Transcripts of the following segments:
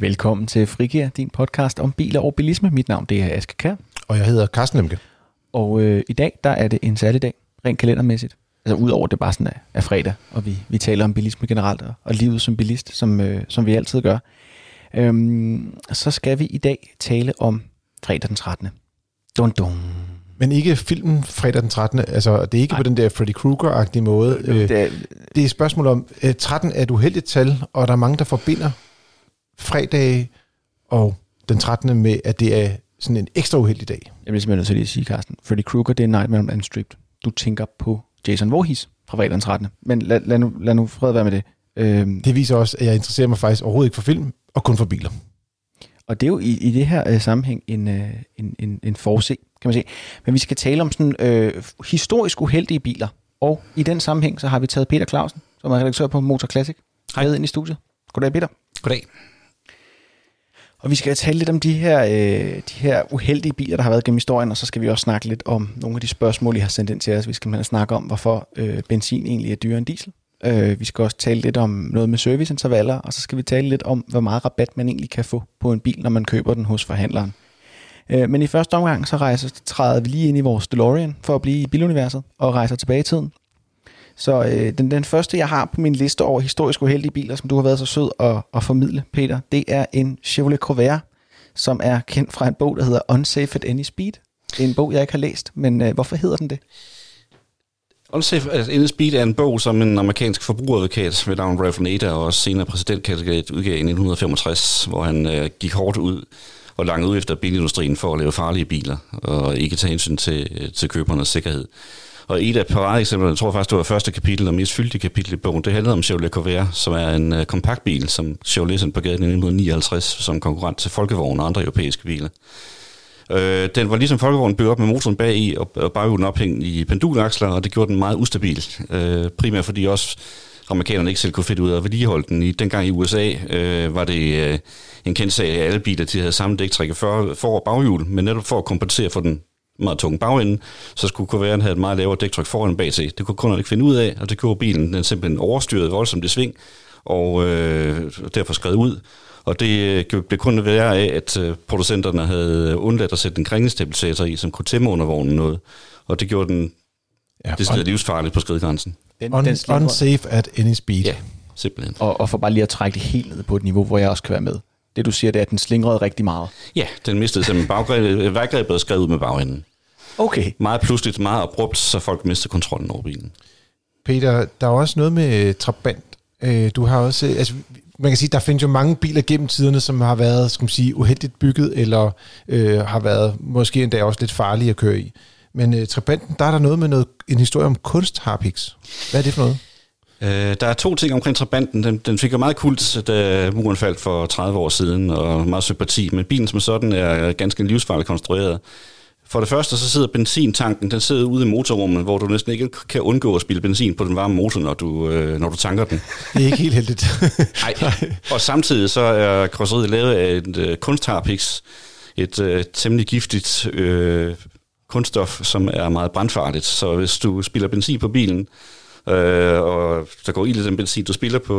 Velkommen til Frigir, din podcast om biler og bilisme. Mit navn det er Aske Kær. Og jeg hedder Carsten Lemke. Og øh, i dag der er det en særlig dag, rent kalendermæssigt. Altså udover det bare sådan er, er fredag, og vi, vi taler om bilisme generelt og, og livet som bilist, som, øh, som vi altid gør. Øhm, så skal vi i dag tale om fredag den 13. Dun dun. Men ikke filmen fredag den 13. Altså, det er ikke Nej. på den der Freddy Krueger-agtige måde. Det er, øh, det er et spørgsmål om, 13 er et uheldigt tal, og der er mange, der forbinder fredag og den 13. med, at det er sådan en ekstra uheldig dag. Jeg bliver simpelthen nødt til lige at sige, Carsten. Freddy Krueger, det er Nightmare on Elm Street. Du tænker på Jason Voorhees fra fredag den 13. Men lad, lad, nu, lad nu fred være med det. Øhm, det viser også, at jeg interesserer mig faktisk overhovedet ikke for film, og kun for biler. Og det er jo i, i det her øh, sammenhæng en, øh, en, en, en forse, kan man sige. Men vi skal tale om sådan øh, historisk uheldige biler. Og i den sammenhæng, så har vi taget Peter Clausen, som er redaktør på Motor Classic, Hej. med ind i studiet. Goddag, Peter. Goddag. Og vi skal tale lidt om de her, øh, de her uheldige biler, der har været gennem historien, og så skal vi også snakke lidt om nogle af de spørgsmål, I har sendt ind til os. Vi skal snakke om, hvorfor øh, benzin egentlig er dyrere end diesel. Øh, vi skal også tale lidt om noget med serviceintervaller, og så skal vi tale lidt om, hvor meget rabat man egentlig kan få på en bil, når man køber den hos forhandleren. Øh, men i første omgang, så rejser, træder vi lige ind i vores DeLorean for at blive i biluniverset og rejser tilbage i tiden. Så øh, den, den første, jeg har på min liste over historisk uheldige biler, som du har været så sød at, at formidle, Peter, det er en Chevrolet Corvair, som er kendt fra en bog, der hedder Unsafe at Any Speed. Det er en bog, jeg ikke har læst, men øh, hvorfor hedder den det? Unsafe at Any Speed er en bog, som en amerikansk forbrugeradvokat ved navn Ralph Nader og også senere præsidentkandidat udgav i 1965, hvor han øh, gik hårdt ud og langt ud efter bilindustrien for at lave farlige biler og ikke tage hensyn til, øh, til købernes sikkerhed. Og et af paradeeksemplerne, jeg tror faktisk, det var første kapitel og mest fyldte kapitel i bogen, det handlede om Chevrolet Corvair, som er en øh, uh, kompaktbil, som Chevrolet sendte på gaden i 1959 som konkurrent til Folkevogn og andre europæiske biler. Øh, den var ligesom folkevognen bygget op med motoren bag i og, og baghjulen ophængt i pendulaksler, og det gjorde den meget ustabil. Øh, primært fordi også amerikanerne ikke selv kunne finde ud af at vedligeholde den. I, dengang i USA øh, var det øh, en kendt sag, at alle biler de havde samme dæktræk for, for og baghjul, men netop for at kompensere for den meget tunge bagende, så skulle Corvairen have et meget lavere dæktryk foran bag sig. Det kunne kunderne ikke finde ud af, og det gjorde bilen den simpelthen overstyret voldsomt i sving, og øh, derfor skrevet ud. Og det øh, blev kun være af, at øh, producenterne havde undladt at sætte en kringestabilisator i, som kunne tæmme under vognen noget. Og det gjorde den ja, det er livsfarligt på skridgrænsen. Den, Un, den unsafe at any speed. Ja, simpelthen. Og, og for bare lige at trække det helt ned på et niveau, hvor jeg også kan være med. Det du siger, det er, at den slingrede rigtig meget. Ja, den mistede simpelthen baggrebet. Vejgrebet er skrevet ud med bagenden. Okay. Meget pludseligt, meget abrupt, så folk mister kontrollen over bilen. Peter, der er også noget med Trabant. Øh, du har også, altså, man kan sige, der findes jo mange biler gennem tiderne, som har været, skal man sige, uheldigt bygget, eller øh, har været måske endda også lidt farlige at køre i. Men øh, Trabanten, der er der noget med noget, en historie om kunstharpiks. Hvad er det for noget? Øh, der er to ting omkring Trabanten. Den, den fik jo meget kult, da muren faldt for 30 år siden, og meget sympati. Men bilen som sådan er ganske livsfarligt konstrueret. For det første, så sidder benzintanken, den sidder ude i motorrummet, hvor du næsten ikke kan undgå at spille benzin på den varme motor, når du, øh, når du tanker den. Det er ikke helt heldigt. Nej. Og samtidig så er karosseriet lavet af et øh, kunstharpix, et øh, temmelig giftigt øh, kunststof, som er meget brandfarligt. Så hvis du spiller benzin på bilen, øh, og der går ild i den benzin, du spiller på,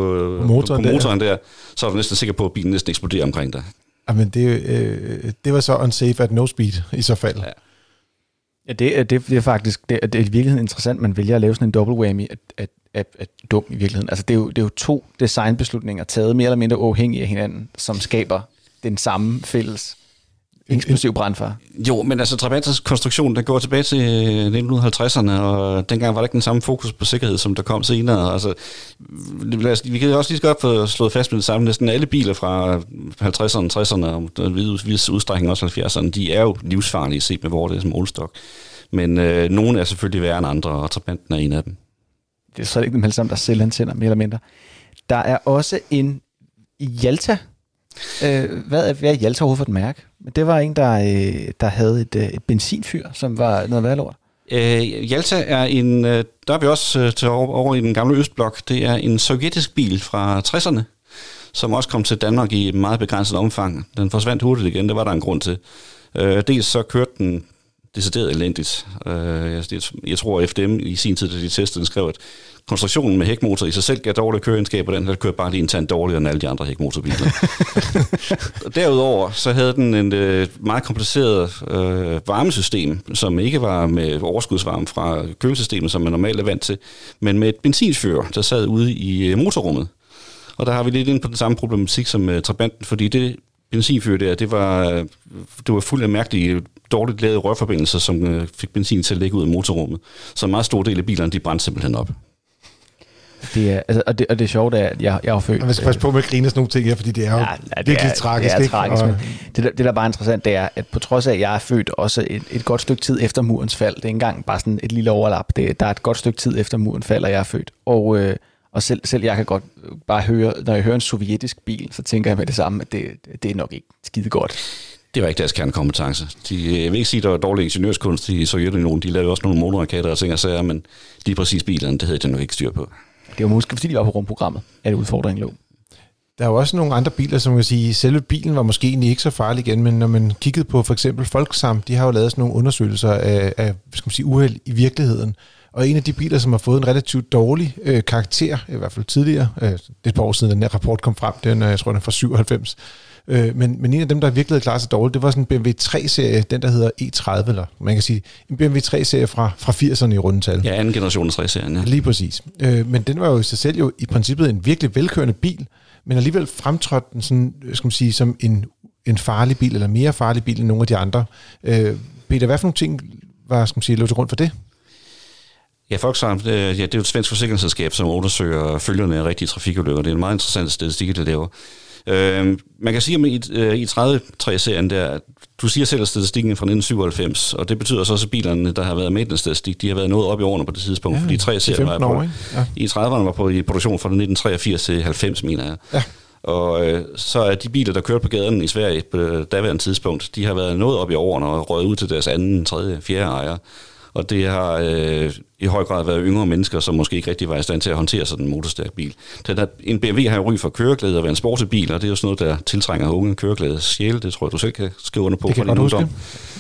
motoren, på, på motoren der, der, så er du næsten sikker på, at bilen næsten eksploderer omkring dig. Jamen, det, øh, det var så unsafe at no speed i så fald. Ja. Ja, det, øh, det, det er faktisk det, det er i virkeligheden interessant, man vælger at lave sådan en double whammy, at, at, at, at dum i virkeligheden. Altså, det er, jo, det er jo to designbeslutninger, taget mere eller mindre uafhængigt af hinanden, som skaber den samme fælles eksplosiv brandfar. Jo, men altså Trabantes konstruktion, der går tilbage til 1950'erne, og dengang var der ikke den samme fokus på sikkerhed, som der kom senere. Altså, vi kan også lige så godt få slået fast med det samme. Næsten alle biler fra 50'erne, 60'erne og vis udstrækning også 70'erne, de er jo livsfarlige set med vores som målstok. Men øh, nogle er selvfølgelig værre end andre, og Trabanten er en af dem. Det er så ikke dem alle sammen, der selv antænder, mere eller mindre. Der er også en Jalta Øh, hvad, er, hvad er Jalta overhovedet for et mærke? Det var en, der, øh, der havde et, øh, et benzinfyr, som var noget værd lort. Øh, Jalta er en, øh, der er vi også øh, til over, over i den gamle Østblok, det er en sovjetisk bil fra 60'erne, som også kom til Danmark i et meget begrænset omfang. Den forsvandt hurtigt igen, det var der en grund til. Øh, dels så kørte den decideret elendigt. Øh, jeg, jeg tror, at FDM i sin tid, da de testede den, skrev, at konstruktionen med hækmotor i sig selv gav dårlige køreegenskaber, den havde kørt bare lige en tand dårligere end alle de andre hækmotorbiler. Derudover så havde den en øh, meget kompliceret øh, varmesystem, som ikke var med overskudsvarme fra kølesystemet, som man normalt er vant til, men med et benzinfyr, der sad ude i øh, motorrummet. Og der har vi lidt ind på den samme problematik som uh, Trabanten, fordi det benzinfyr der, det var, det var fuldt af mærkelige, dårligt lavede rørforbindelser, som fik benzin til at ligge ud af motorrummet. Så en meget stor del af bilerne, de brændte simpelthen op. Det er, altså, og, det, og det er sjovt, at jeg, jeg har født... Man skal passe på med at grine sådan nogle ting her, fordi det er jo ja, det virkelig er, tragisk. Det er tragisk, ikke? det, der, det, der er bare interessant, det er, at på trods af, at jeg er født også et, et godt stykke tid efter murens fald, det er ikke engang bare sådan et lille overlap, det, der er et godt stykke tid efter murens fald, og jeg er født. Og, øh, og selv, selv jeg kan godt bare høre, når jeg hører en sovjetisk bil, så tænker jeg med det samme, at det, det er nok ikke skide godt. Det var ikke deres kernekompetence. De, jeg vil ikke sige, at der var dårlig ingeniørskunst i Sovjetunionen. De lavede også nogle motorraketter og ting og sager, men lige præcis bilerne, det havde de nok ikke styr på. Det var måske, fordi de var på rumprogrammet, at udfordringen lå. Der er jo også nogle andre biler, som kan sige, selve bilen var måske egentlig ikke så farlig igen, men når man kiggede på for eksempel Folksam, de har jo lavet sådan nogle undersøgelser af, af skal man sige, uheld i virkeligheden. Og en af de biler, som har fået en relativt dårlig øh, karakter, i hvert fald tidligere, øh, det er et par år siden, den her rapport kom frem, den, jeg tror, den er fra 97, øh, men, men en af dem, der virkelig klaret sig dårligt, det var sådan en BMW 3-serie, den der hedder E30, eller man kan sige, en BMW 3-serie fra, fra 80'erne i rundetal. Ja, anden generation 3-serien, ja. Lige præcis. Øh, men den var jo i sig selv jo i princippet en virkelig velkørende bil, men alligevel fremtrådte den sådan, skal man sige, som en, en farlig bil, eller mere farlig bil end nogle af de andre. Øh, Peter, hvad for nogle ting var, skal man sige, lå til grund for det? Ja, Volkswagen, det, ja, det er jo et svensk forsikringsselskab, som undersøger følgerne af rigtige trafikulykker. Det er en meget interessant statistik, det laver. Øh, man kan sige om i, øh, i 30-serien der, du siger selv statistikken fra 1997, og det betyder så også, at bilerne, der har været med i den statistik, de har været noget op i årene på det tidspunkt, ja, fordi 3-serien var på, ja. i 30'erne var på i produktion fra 1983 til 90, mener jeg. Ja. Og øh, så er de biler, der kørte på gaden i Sverige på daværende tidspunkt, de har været noget op i årene og røget ud til deres anden, tredje, fjerde ejer. Og det har øh, i høj grad været yngre mennesker, som måske ikke rigtig var i stand til at håndtere sådan en motorstærk bil. Den der, en BMW har jo ry for køreglæde og være en sportsbil, og det er jo sådan noget, der tiltrænger unge køreglæde sjæle. Det tror jeg, du selv kan skrive under på. Det kan jeg godt huske.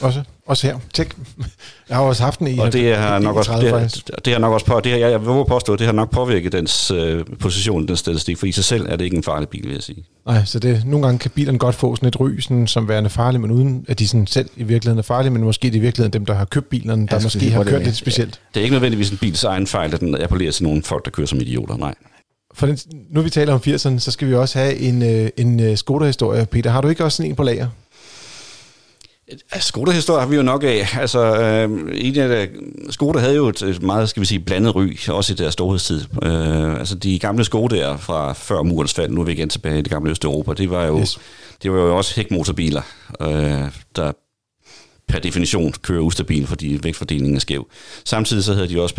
Også, også her. Tjek. Jeg har også haft den i Og det har nok også, det, har, det har nok også på, det har, jeg, jeg vil påstå, det har nok påvirket dens øh, position, den statistik, for i sig selv er det ikke en farlig bil, vil jeg sige. Nej, så det, nogle gange kan bilerne godt få sådan et ry, sådan, som værende farlig, men uden at de sådan selv i virkeligheden er farlige, men måske det i virkeligheden dem, der har købt bilerne, der måske har kørt lidt specielt. Det er ikke nødvendigvis en bils egen fejl, at den appellerer til nogle folk, der kører som idioter, nej. For den, nu vi taler om 80'erne, så skal vi også have en, øh, en øh, Skoda-historie. Peter, har du ikke også sådan en på lager? Skoda-historie har vi jo nok af. Altså, øh, Skoda havde jo et, et meget, skal vi sige, blandet ry, også i deres storhedstid. Øh, altså, de gamle Skodaer fra før murens fald, nu er vi igen tilbage i det gamle Østeuropa, det var jo, yes. det var jo også hækmotorbiler, øh, der per definition kører ustabil, fordi vægtfordelingen er skæv. Samtidig så havde de også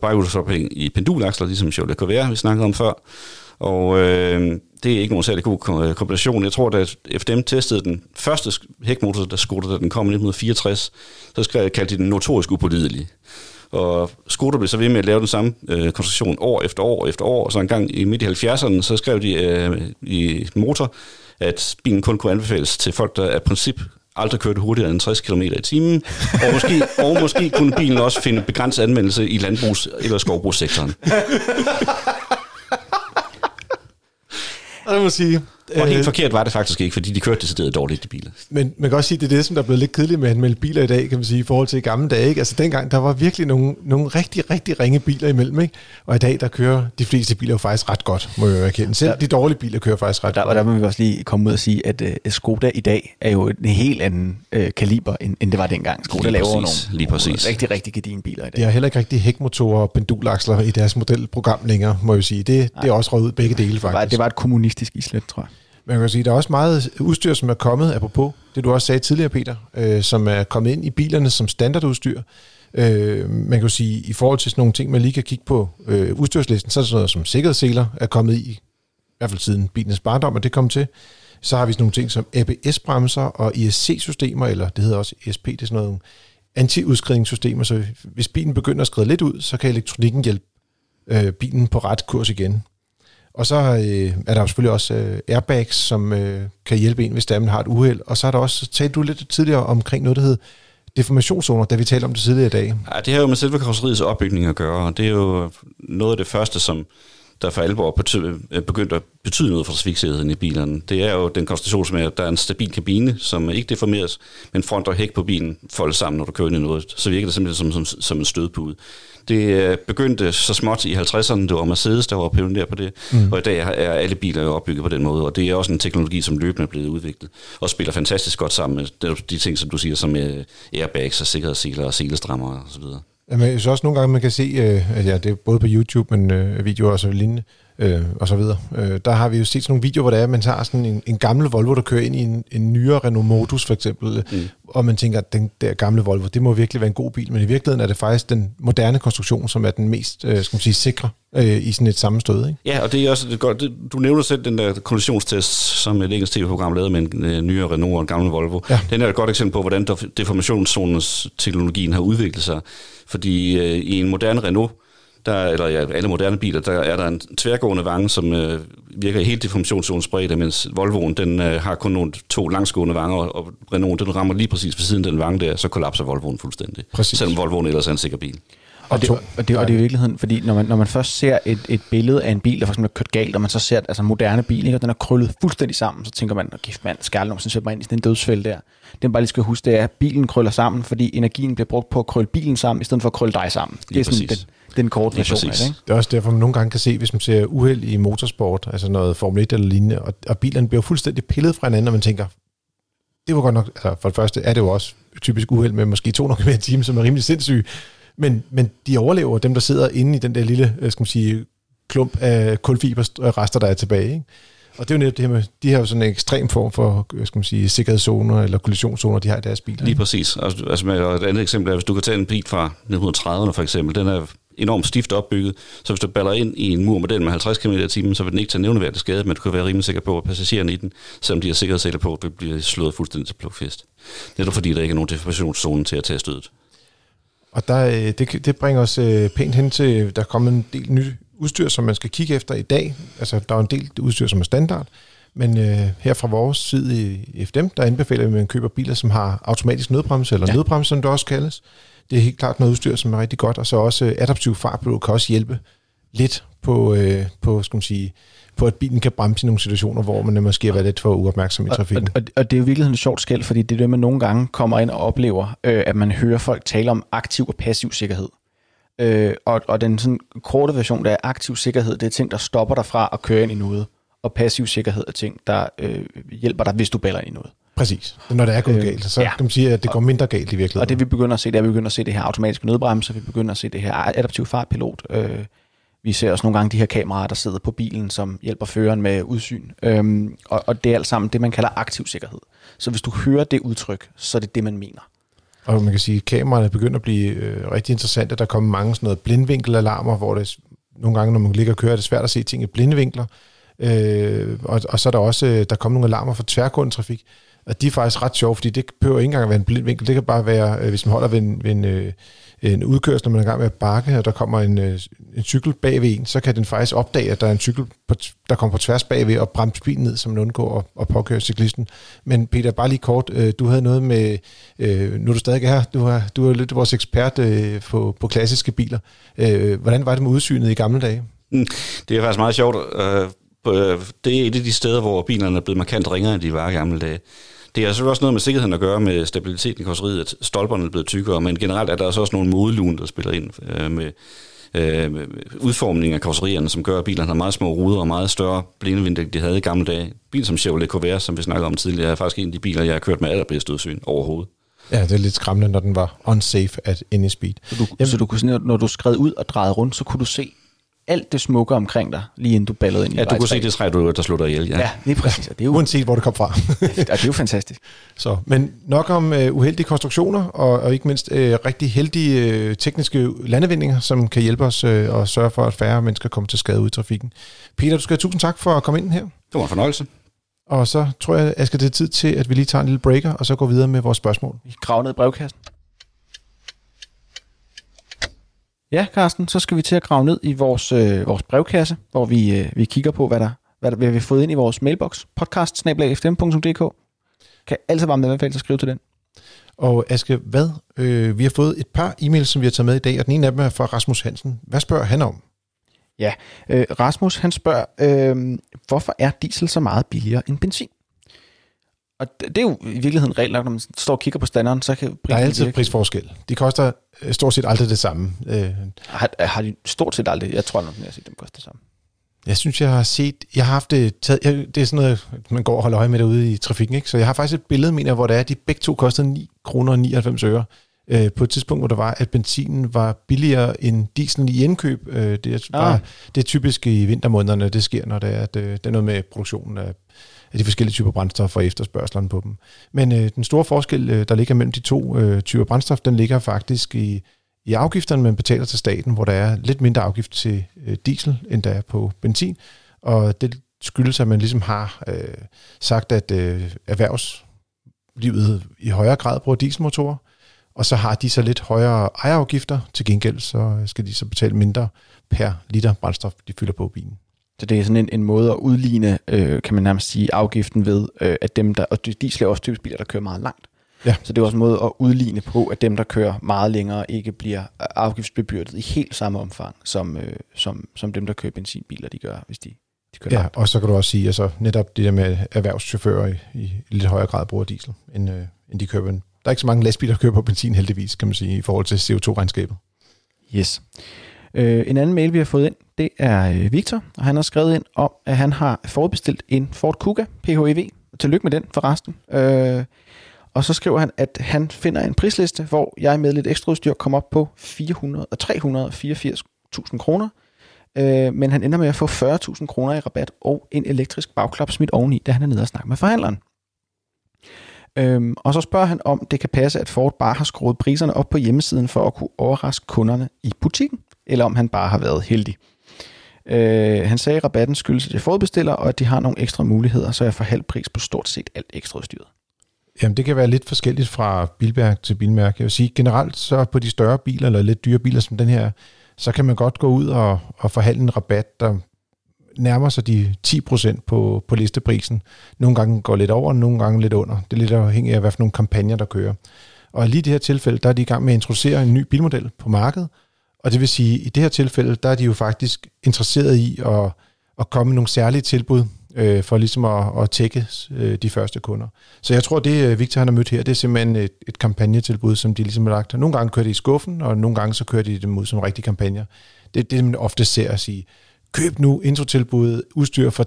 baghjulsophæng i pendulaksler, ligesom Chevrolet Corvair, vi snakkede om før. Og øh, det er ikke nogen særlig god kombination. Jeg tror, at FDM testede den første hækmotor, der Skoda, da den kom i 1964, så skrev, kaldte de den notorisk upålidelig. Og Skoda blev så ved med at lave den samme øh, konstruktion år efter år efter år, og så en gang i midt i 70'erne, så skrev de øh, i motor, at bilen kun kunne anbefales til folk, der af princip aldrig kørte hurtigere end 60 km i timen, og måske, og måske kunne bilen også finde begrænset anvendelse i landbrugs- eller skovbrugssektoren. Og det må sige, og helt øh, forkert var det faktisk ikke, fordi de kørte decideret dårligt i biler. Men man kan også sige, at det er det, som der er blevet lidt kedeligt med at anmelde biler i dag, kan man sige, i forhold til gamle dage. Ikke? Altså dengang, der var virkelig nogle, nogle rigtig, rigtig ringe biler imellem. Ikke? Og i dag, der kører de fleste biler jo faktisk ret godt, må jeg jo erkende. Selv ja. de dårlige biler kører faktisk ret der, godt. Og der må vi også lige komme ud og sige, at uh, Skoda i dag er jo en helt anden uh, kaliber, end, end det var dengang. Skoda lige laver præcis, nogle, lige præcis. nogle rigtig, rigtig gedine biler i dag. De har heller ikke rigtig hækmotorer og pendulaksler i deres modelprogram længere, må jeg sige. Det, det er også røget ud begge dele, faktisk. Det var, det var et kommunistisk islet, tror jeg. Man kan sige, der er også meget udstyr, som er kommet, apropos det du også sagde tidligere, Peter, øh, som er kommet ind i bilerne som standardudstyr. Øh, man kan sige, i forhold til sådan nogle ting, man lige kan kigge på øh, udstyrslisten, så er det sådan noget som sikkerhedsseler er kommet i, i hvert fald siden bilens barndom, og det kom til. Så har vi sådan nogle ting som ABS-bremser og ISC-systemer, eller det hedder også ESP, det er sådan noget antiudskridningssystemer, så hvis bilen begynder at skride lidt ud, så kan elektronikken hjælpe øh, bilen på ret kurs igen. Og så øh, er der jo selvfølgelig også øh, airbags, som øh, kan hjælpe en, hvis der man har et uheld. Og så er der også, talte du lidt tidligere omkring noget, der hed deformationszoner, da vi talte om det tidligere i dag? Ja, det har jo med selve karosseriets opbygning at gøre, og det er jo noget af det første, som der for alvor øh, begyndte at betyde noget for trafiksikkerheden i bilerne. Det er jo den konstruktion, som er, at der er en stabil kabine, som ikke deformeres, men front og hæk på bilen foldes sammen, når du kører ind i noget. Så virker det simpelthen som, som, som en stødpude. Det øh, begyndte så småt i 50'erne, det var Mercedes, der var pioner på det, mm. og i dag er alle biler jo opbygget på den måde, og det er også en teknologi, som løbende er blevet udviklet, og spiller fantastisk godt sammen med de ting, som du siger, som øh, airbags og sikkerhedsseler og selestrammer og så videre. Jamen, synes også nogle gange, man kan se, øh, at ja, det er både på YouTube, men øh, videoer og så lignende, øh, og så videre. Øh, der har vi jo set sådan nogle videoer, hvor det er, man tager sådan en, en gammel Volvo, der kører ind i en, en nyere Renault Modus for eksempel, mm. og man tænker, at den der gamle Volvo, det må virkelig være en god bil, men i virkeligheden er det faktisk den moderne konstruktion, som er den mest, øh, skal man sige, sikre øh, i sådan et sammenstød. Ikke? Ja, og det er også det godt. Du nævner selv den der kollisionstest, som et engelsk tv-program lavede med en øh, nyere Renault og en gammel Volvo. Ja. Den er et godt eksempel på, hvordan deformationszonens teknologien har udviklet sig. Fordi øh, i en moderne Renault, der, eller ja, alle moderne biler, der er der en tværgående vange, som øh, virker i helt deformationszonens bredde, mens Volvoen den, øh, har kun nogle to langsgående vanger, og, og Renault den rammer lige præcis ved siden af den vange der, så kollapser Volvoen fuldstændig. Præcis. Selvom Volvoen ellers er en sikker bil. Og det, og, det, og det er i virkeligheden, fordi når man, når man først ser et, et billede af en bil, der for eksempel er kørt galt, og man så ser altså en moderne bil, ikke, og den er krøllet fuldstændig sammen, så tænker man, gift mand, skal aldrig nogensinde sætte mig ind i sådan en dødsfælde der. Det man bare lige skal huske, det er, at bilen krøller sammen, fordi energien bliver brugt på at krølle bilen sammen, i stedet for at krølle dig sammen. Lige det er sådan præcis. den, den korte version af det. Ikke? Det er også derfor, man nogle gange kan se, hvis man ser uheld i motorsport, altså noget Formel 1 eller lignende, og, og bilerne bliver fuldstændig pillet fra hinanden, og man tænker, det var godt nok, altså for det første er det jo også typisk uheld med måske 200 km i timen, som er rimelig sindssyg, men, men de overlever, dem der sidder inde i den der lille, øh, skal man sige, klump af kulfiberrester, der er tilbage. Ikke? Og det er jo netop det her med, de har jo sådan en ekstrem form for, øh, skal man sige, sikkerhedszoner eller kollisionszoner, de har i deres biler. Lige præcis. Altså, altså med et andet eksempel er, hvis du kan tage en bil fra 1930'erne for eksempel, den er enormt stift opbygget, så hvis du baller ind i en mur med den med 50 km i timen, så vil den ikke tage nævneværdigt skade, men du kan være rimelig sikker på, at passagererne i den, selvom de har sikkerhedssæler på, vil blive slået fuldstændig til plukfest. Netop fordi der ikke er nogen deformationszone til at tage stødet. Og der, øh, det, det bringer os øh, pænt hen til, der kommer en del nyt udstyr, som man skal kigge efter i dag. Altså, der er en del udstyr, som er standard. Men øh, her fra vores side i FDM, der anbefaler vi, at man køber biler, som har automatisk nødbremse, eller ja. nødbremse, som det også kaldes. Det er helt klart noget udstyr, som er rigtig godt, og så også øh, adaptiv fartblod kan også hjælpe lidt på, øh, på skal man sige, på, at bilen kan bremse i nogle situationer, hvor man måske har været lidt for uopmærksom i trafikken. Og, og, og det er jo virkelig et sjovt skæld, fordi det er det, man nogle gange kommer ind og oplever, øh, at man hører folk tale om aktiv og passiv sikkerhed. Øh, og, og den sådan korte version, der er aktiv sikkerhed, det er ting, der stopper dig fra at køre ind i noget. Og passiv sikkerhed er ting, der øh, hjælper dig, hvis du baller ind i noget. Præcis. Når det er gået øh, galt, så ja. kan man sige, at det går mindre galt i virkeligheden. Og det vi begynder at se, det er, at vi begynder at se det her automatiske nødbremse, vi begynder at se det her adaptiv fartpilot, øh, vi ser også nogle gange de her kameraer, der sidder på bilen, som hjælper føreren med udsyn. Øhm, og, og det er alt sammen det, man kalder aktiv sikkerhed. Så hvis du hører det udtryk, så er det det, man mener. Og man kan sige, at kameraerne begynder at blive øh, rigtig interessante. Der kommer mange sådan noget blindvinkelalarmer, hvor det nogle gange, når man ligger og kører, er det svært at se ting i blindvinkler. Øh, og, og så er der også, øh, der kommer nogle alarmer for tværgående trafik. Og de er faktisk ret sjove, fordi det behøver ikke engang at være en blind vinkel. Det kan bare være, øh, hvis man holder ved en, ved en øh, en udkørsel, når man er i gang med at bakke, og der kommer en, øh, en cykel bagved en, så kan den faktisk opdage, at der er en cykel, på, der kommer på tværs bagved og bremse bilen ned, så man undgår at, at påkøre cyklisten. Men Peter, bare lige kort, du havde noget med, nu er du stadig her, du er, du er lidt vores ekspert på, på klassiske biler. Hvordan var det med udsynet i gamle dage? Hmm. Det er faktisk meget sjovt. Det er et af de steder, hvor bilerne er blevet markant ringere, end de var i gamle dage. Det er selvfølgelig også noget med sikkerheden at gøre med stabiliteten i karosseriet, at stolperne er blevet tykkere, men generelt er der også nogle modelun, der spiller ind øh, med, øh, med udformningen af karosserierne, som gør, at bilerne har meget små ruder og meget større blindevindel, end de havde i gamle dage. Bil som Chevrolet Corvair, som vi snakkede om tidligere, er faktisk en af de biler, jeg har kørt med allerbedst udsyn overhovedet. Ja, det er lidt skræmmende, når den var unsafe at any speed. Så du, Jamen, så du kunne, når du skred ud og drejede rundt, så kunne du se alt det smukke omkring dig, lige inden du ballede ind i Ja, du kunne se det træ, du, der slog dig ihjel. Ja, ja lige præcis. det er jo, Uanset hvor det kom fra. ja, det er jo fantastisk. Så, men nok om uh, uheldige konstruktioner, og, og ikke mindst uh, rigtig heldige uh, tekniske landevindinger, som kan hjælpe os uh, og sørge for, at færre mennesker kommer til skade ud i trafikken. Peter, du skal have tusind tak for at komme ind her. Det var en fornøjelse. Og så tror jeg, at det er tid til, at vi lige tager en lille breaker, og så går videre med vores spørgsmål. Vi graver ned i brevkassen. Ja, Carsten, så skal vi til at grave ned i vores, øh, vores brevkasse, hvor vi, øh, vi kigger på, hvad der, hvad der hvad vi har fået ind i vores mailbox, podcast Kan altid med, hvad at skrive til den. Og Aske, hvad? Øh, vi har fået et par e-mails, som vi har taget med i dag, og den ene af dem er fra Rasmus Hansen. Hvad spørger han om? Ja, øh, Rasmus han spørger, øh, hvorfor er diesel så meget billigere end benzin? Og det, er jo i virkeligheden regler, når man står og kigger på standarden, så kan Der er altid virke. prisforskel. De koster øh, stort set aldrig det samme. Øh, Har, har de stort set aldrig, jeg tror nok, jeg har set dem koste det samme. Jeg synes, jeg har set, jeg har haft det taget, jeg, det er sådan noget, man går og holder øje med derude i trafikken, ikke? så jeg har faktisk et billede, mener jeg, hvor det er, at de begge to kostede 9 kroner og 99 øre. Øh, på et tidspunkt, hvor der var, at benzinen var billigere end dieselen i indkøb. Øh, det, er bare, Ah. det er typisk i vintermånederne, det sker, når det er, at, øh, det er noget med produktionen af, af de forskellige typer brændstof og efterspørgselen på dem. Men øh, den store forskel, øh, der ligger mellem de to øh, typer brændstof, den ligger faktisk i, i afgifterne, man betaler til staten, hvor der er lidt mindre afgift til øh, diesel, end der er på benzin. Og det skyldes, at man ligesom har øh, sagt, at øh, erhvervslivet i højere grad bruger dieselmotorer, og så har de så lidt højere ejerafgifter. Til gengæld så øh, skal de så betale mindre per liter brændstof, de fylder på bilen. Så det er sådan en, en måde at udligne, øh, kan man nærmest sige, afgiften ved, øh, at dem der, og diesel er også typisk biler, der kører meget langt. Ja. Så det er også en måde at udligne på, at dem, der kører meget længere, ikke bliver afgiftsbebyrdet i helt samme omfang, som, øh, som, som dem, der kører benzinbiler, de gør, hvis de, de kører Ja, langt. og så kan du også sige, altså netop det der med erhvervschauffører i, i lidt højere grad bruger diesel, end, øh, end de kører. på- Der er ikke så mange lastbiler, der kører på benzin heldigvis, kan man sige, i forhold til CO2-regnskabet. Yes. Øh, en anden mail, vi har fået ind, det er øh, Victor, og han har skrevet ind om, at han har forudbestilt en Ford Kuga PHEV. Tillykke med den forresten. Øh, og så skriver han, at han finder en prisliste, hvor jeg med lidt ekstra udstyr kommer op på 400 og 384.000 kroner. Øh, men han ender med at få 40.000 kroner i rabat og en elektrisk bagklap smidt oveni, da han er nede og snakke med forhandleren. Øhm, og så spørger han om, det kan passe, at Ford bare har skruet priserne op på hjemmesiden for at kunne overraske kunderne i butikken, eller om han bare har været heldig. Øh, han sagde, at rabatten skyldes, at jeg forudbestiller, og at de har nogle ekstra muligheder, så jeg får halv pris på stort set alt ekstra udstyret. Jamen, det kan være lidt forskelligt fra bilmærke til bilmærke. Jeg vil sige, generelt så på de større biler, eller lidt dyre biler som den her, så kan man godt gå ud og, og forhandle en rabat, der nærmer sig de 10% på, på listeprisen. Nogle gange går lidt over, nogle gange lidt under. Det er lidt afhængigt af, hvad for nogle kampagner, der kører. Og lige i det her tilfælde, der er de i gang med at introducere en ny bilmodel på markedet. Og det vil sige, at i det her tilfælde, der er de jo faktisk interesseret i at, at komme med nogle særlige tilbud, øh, for ligesom at, at tække øh, de første kunder. Så jeg tror, det øh, Victor han har mødt her, det er simpelthen et, et kampagnetilbud, som de ligesom har lagt. Nogle gange kører de i skuffen, og nogle gange så kører de dem ud som rigtige kampagner. Det er det, man ofte ser at sige, køb nu introtilbuddet udstyr for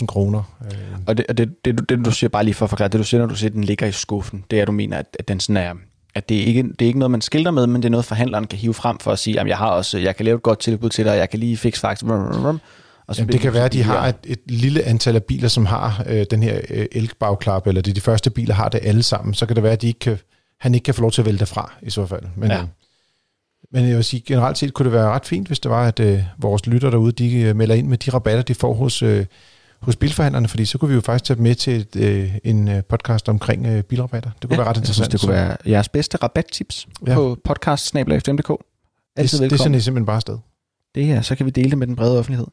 30.000 kroner. Øh, Og det, og det, det, det, du siger, bare lige for at forklare, det du siger, når du siger, at den ligger i skuffen, det er, at du mener, at, at den sådan er, at det er, ikke, det er ikke noget, man skilter med, men det er noget, forhandleren kan hive frem for at sige, at jeg har også, jeg kan lave et godt tilbud til dig, jeg kan lige fikse faktisk. Og Jamen, det kan være, at de har et, et lille antal af biler, som har øh, den her øh, elbagklap, eller de, de første biler har det alle sammen. Så kan det være, at de ikke kan, han ikke kan få lov til at vælge derfra, i så fald. Men, Ja. ja. men jeg vil sige, generelt set kunne det være ret fint, hvis det var, at øh, vores lytter derude, de øh, melder ind med de rabatter, de får hos, øh, hos bilforhandlerne, fordi så kunne vi jo faktisk tage med til et, øh, en øh, podcast omkring øh, bilrabatter. Det kunne ja, være ret Jeg synes, interessant. det kunne være jeres bedste rabattips ja. På podcast Altid det, det, det velkommen. sender I simpelthen bare afsted. Det her, så kan vi dele det med den brede offentlighed.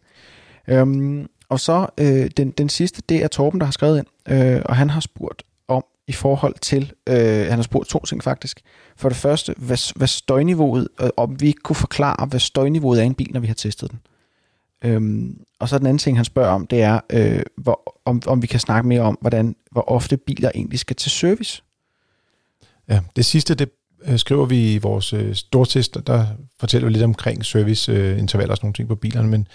Øhm, og så øh, den, den sidste, det er Torben, der har skrevet ind, øh, og han har spurgt om i forhold til, øh, han har spurgt to ting faktisk. For det første, hvad, hvad støjniveauet, øh, om vi ikke kunne forklare, hvad støjniveauet er i en bil, når vi har testet den. Øhm, og så den anden ting, han spørger om, det er, øh, hvor, om, om vi kan snakke mere om, hvordan, hvor ofte biler egentlig skal til service. Ja, det sidste, det øh, skriver vi i vores øh, stortest, der fortæller vi lidt omkring serviceintervaller øh, intervaller og sådan nogle ting på bilerne, men,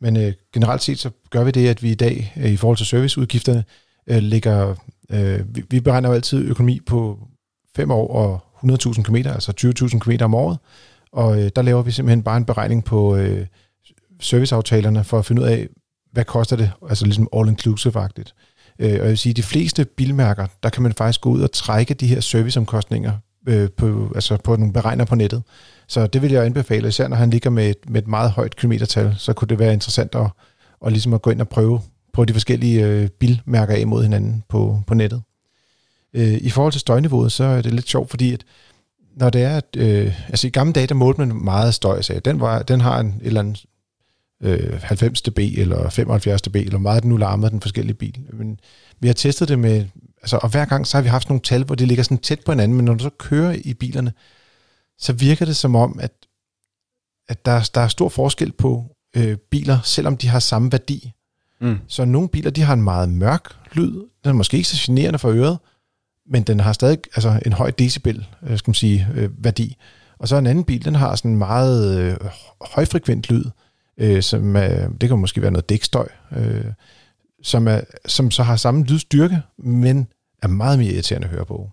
men øh, generelt set så gør vi det, at vi i dag øh, i forhold til serviceudgifterne øh, ligger, øh, vi, vi beregner jo altid økonomi på 5 år og 100.000 km, altså 20.000 km om året, og øh, der laver vi simpelthen bare en beregning på øh, serviceaftalerne for at finde ud af, hvad koster det, altså ligesom all-inclusive-agtigt. Øh, og jeg vil sige, at de fleste bilmærker, der kan man faktisk gå ud og trække de her serviceomkostninger øh, på, altså på nogle beregner på nettet. Så det vil jeg anbefale, især når han ligger med et, med et meget højt kilometertal, så kunne det være interessant at, at, ligesom at gå ind og prøve på de forskellige øh, bilmærker af mod hinanden på, på nettet. Øh, I forhold til støjniveauet, så er det lidt sjovt, fordi at når det er, at, øh, altså i gamle dage, der målte man meget støj, så den, var, den har en et eller andet øh, 90 dB eller 75 dB, eller hvor meget den nu larmede den forskellige bil. Men vi har testet det med Altså, og hver gang så har vi haft nogle tal, hvor det ligger sådan tæt på hinanden, men når du så kører i bilerne, så virker det som om, at, at der, der er stor forskel på øh, biler, selvom de har samme værdi. Mm. Så nogle biler, de har en meget mørk lyd. Den er måske ikke så generende for øret, men den har stadig altså, en høj decibel, øh, skal man sige, øh, værdi. Og så en anden bil, den har sådan en meget øh, højfrekvent lyd, øh, som er, det kan måske være noget dækstøj, øh, som, er, som så har samme lydstyrke, men er meget mere irriterende at høre på.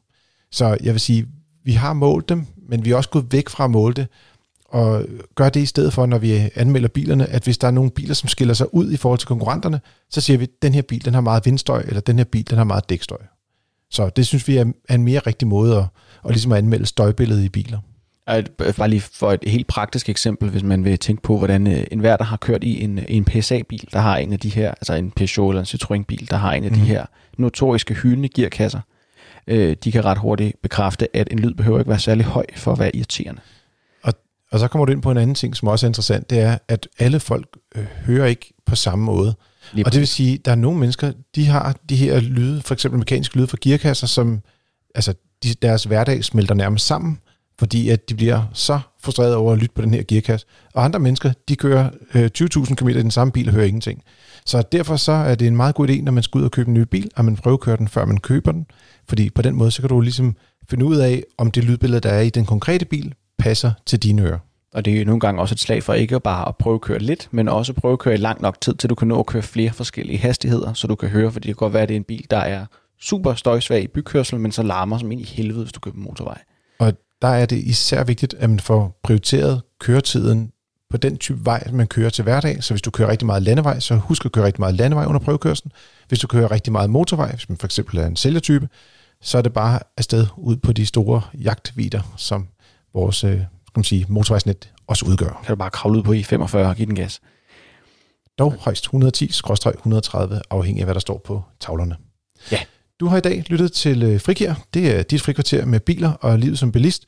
Så jeg vil sige, vi har målt dem, men vi er også gået væk fra at måle det, og gør det i stedet for, når vi anmelder bilerne, at hvis der er nogle biler, som skiller sig ud i forhold til konkurrenterne, så siger vi, at den her bil den har meget vindstøj, eller den her bil den har meget dækstøj. Så det synes vi er en mere rigtig måde at, at, ligesom at anmelde støjbilledet i biler. Bare lige for et helt praktisk eksempel, hvis man vil tænke på, hvordan øh, en hver, der har kørt i en, en PSA-bil, der har en af de her, altså en Peugeot eller en Citroën-bil, der har en af mm. de mhm. her notoriske hyldende gearkasser, øh, de kan ret hurtigt bekræfte, at en lyd behøver ikke være særlig høj for at være irriterende. Og, og så kommer du ind på en anden ting, som også er interessant, det er, at alle folk øh, hører ikke på samme måde. Lige og det vil sige, at der er nogle mennesker, de har de her lyde, for eksempel mekaniske lyde fra gearkasser, som altså, de, deres hverdag smelter nærmest sammen, fordi at de bliver så frustreret over at lytte på den her gearkasse. Og andre mennesker, de kører øh, 20.000 km i den samme bil og hører ingenting. Så derfor så er det en meget god idé, når man skal ud og købe en ny bil, at man prøvekører den, før man køber den. Fordi på den måde, så kan du ligesom finde ud af, om det lydbillede, der er i den konkrete bil, passer til dine ører. Og det er jo nogle gange også et slag for ikke bare at prøve at køre lidt, men også prøve at køre i lang nok tid, til du kan nå at køre flere forskellige hastigheder, så du kan høre, fordi det kan godt være, at det er en bil, der er super støjsvag i bykørsel, men så larmer som ind i helvede, hvis du kører på motorvej. Der er det især vigtigt, at man får prioriteret køretiden på den type vej, man kører til hverdag. Så hvis du kører rigtig meget landevej, så husk at køre rigtig meget landevej under prøvekørslen. Hvis du kører rigtig meget motorvej, hvis man for eksempel er en sælgertype, så er det bare afsted ud på de store jagtvider, som vores øh, skal man sige, motorvejsnet også udgør. Kan du bare kravle ud på I45 og give den gas? Dog højst 110-130, afhængig af hvad der står på tavlerne. Ja. Du har i dag lyttet til øh, Frikær. Det er dit frikvarter med biler og livet som bilist.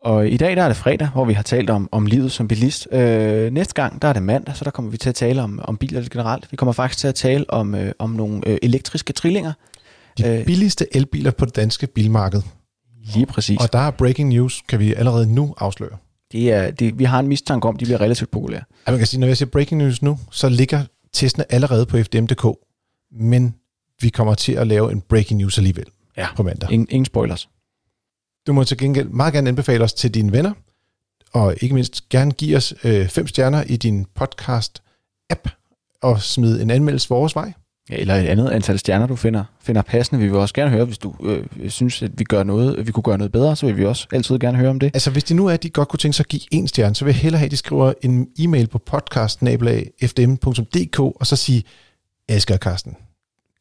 Og i dag der er det fredag, hvor vi har talt om, om livet som bilist. Øh, næste gang der er det mandag, så der kommer vi til at tale om, om biler generelt. Vi kommer faktisk til at tale om, øh, om nogle øh, elektriske trillinger. De øh, billigste elbiler på det danske bilmarked. Lige præcis. Og der er breaking news, kan vi allerede nu afsløre. Det er, det, vi har en mistanke om, at de bliver relativt populære. Ja, man kan sige, når jeg siger breaking news nu, så ligger testene allerede på fdm.dk, men vi kommer til at lave en breaking news alligevel ja. på mandag. Ingen, ingen spoilers. Du må til gengæld meget gerne anbefale os til dine venner, og ikke mindst gerne give os øh, fem stjerner i din podcast-app, og smide en anmeldelse vores vej. Ja, eller et andet antal stjerner, du finder, finder passende. Vi vil også gerne høre, hvis du øh, synes, at vi, gør noget, vi kunne gøre noget bedre, så vil vi også altid gerne høre om det. Altså, hvis det nu er, at de godt kunne tænke sig at give en stjerne, så vil jeg hellere have, at de skriver en e-mail på podcast.fdm.dk, og så sige, Asger Karsten,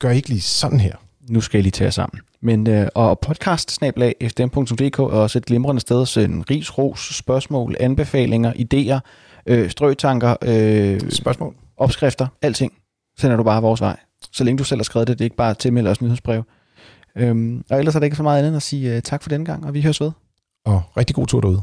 gør ikke lige sådan her. Nu skal I lige tage sammen. Men, øh, og podcast fdm.dk er også et glimrende sted at sende ris, ros, spørgsmål, anbefalinger, idéer, øh, strøtanker, øh, spørgsmål, opskrifter, alting sender du bare vores vej. Så længe du selv har skrevet det, det er ikke bare tilmelde os nyhedsbrev. Øhm, og ellers er der ikke så meget andet end at sige uh, tak for den gang, og vi høres ved. Og rigtig god tur derude.